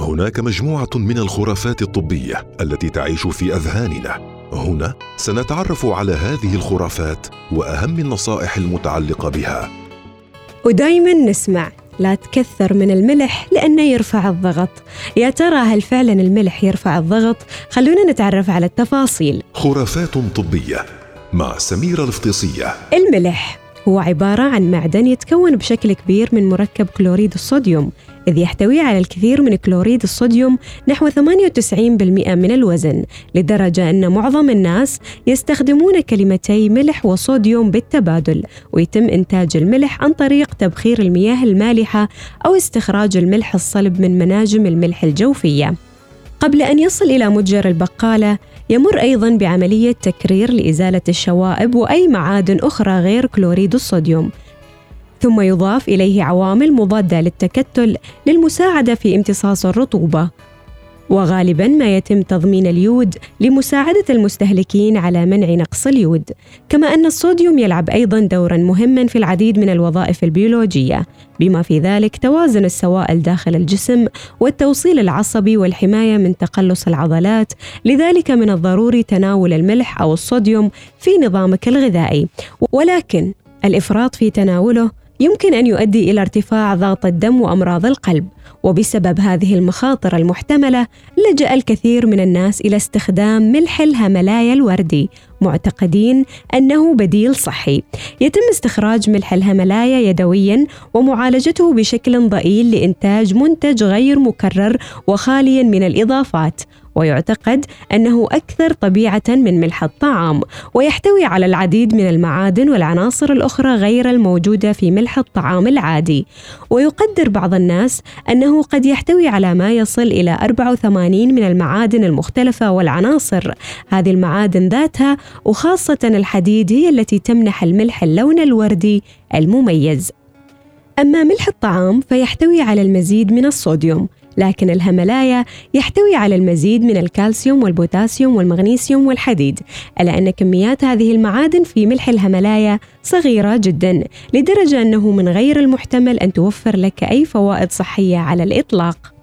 هناك مجموعة من الخرافات الطبية التي تعيش في أذهاننا. هنا سنتعرف على هذه الخرافات وأهم النصائح المتعلقة بها. ودايما نسمع لا تكثر من الملح لأنه يرفع الضغط. يا ترى هل فعلا الملح يرفع الضغط؟ خلونا نتعرف على التفاصيل. خرافات طبية مع سميرة الفطيسيه الملح. هو عبارة عن معدن يتكون بشكل كبير من مركب كلوريد الصوديوم إذ يحتوي على الكثير من كلوريد الصوديوم نحو 98% من الوزن لدرجة أن معظم الناس يستخدمون كلمتي ملح وصوديوم بالتبادل ويتم إنتاج الملح عن طريق تبخير المياه المالحة أو استخراج الملح الصلب من مناجم الملح الجوفية. قبل أن يصل إلى متجر البقالة يمر أيضا بعملية تكرير لإزالة الشوائب وأي معادن أخرى غير كلوريد الصوديوم. ثم يضاف إليه عوامل مضادة للتكتل للمساعدة في امتصاص الرطوبة. وغالبا ما يتم تضمين اليود لمساعدة المستهلكين على منع نقص اليود، كما أن الصوديوم يلعب أيضا دورا مهما في العديد من الوظائف البيولوجية، بما في ذلك توازن السوائل داخل الجسم والتوصيل العصبي والحماية من تقلص العضلات، لذلك من الضروري تناول الملح أو الصوديوم في نظامك الغذائي، ولكن الإفراط في تناوله يمكن أن يؤدي إلى ارتفاع ضغط الدم وأمراض القلب وبسبب هذه المخاطر المحتملة لجأ الكثير من الناس إلى استخدام ملح الهملايا الوردي معتقدين أنه بديل صحي. يتم استخراج ملح الهملايا يدويا ومعالجته بشكل ضئيل لإنتاج منتج غير مكرر وخاليا من الإضافات. ويعتقد أنه أكثر طبيعة من ملح الطعام ويحتوي على العديد من المعادن والعناصر الأخرى غير الموجودة في ملح الطعام العادي. ويقدر بعض الناس أنه قد يحتوي على ما يصل إلى 84 من المعادن المختلفة والعناصر. هذه المعادن ذاتها وخاصة الحديد هي التي تمنح الملح اللون الوردي المميز. أما ملح الطعام فيحتوي على المزيد من الصوديوم لكن الهملايا يحتوي على المزيد من الكالسيوم والبوتاسيوم والمغنيسيوم والحديد ألا أن كميات هذه المعادن في ملح الهملايا صغيرة جدا لدرجة أنه من غير المحتمل أن توفر لك أي فوائد صحية على الإطلاق.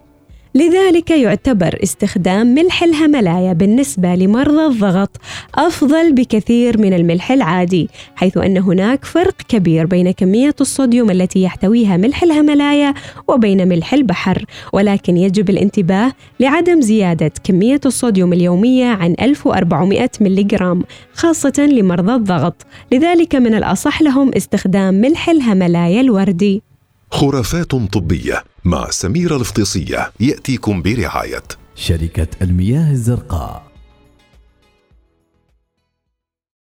لذلك يعتبر استخدام ملح الهملايا بالنسبة لمرضى الضغط أفضل بكثير من الملح العادي حيث أن هناك فرق كبير بين كمية الصوديوم التي يحتويها ملح الهملايا وبين ملح البحر ولكن يجب الانتباه لعدم زيادة كمية الصوديوم اليومية عن 1400 ملغرام خاصة لمرضى الضغط. لذلك من الأصح لهم استخدام ملح الهملايا الوردي. خرافات طبية مع سميرة الفطيسية يأتيكم برعاية. شركة المياه الزرقاء.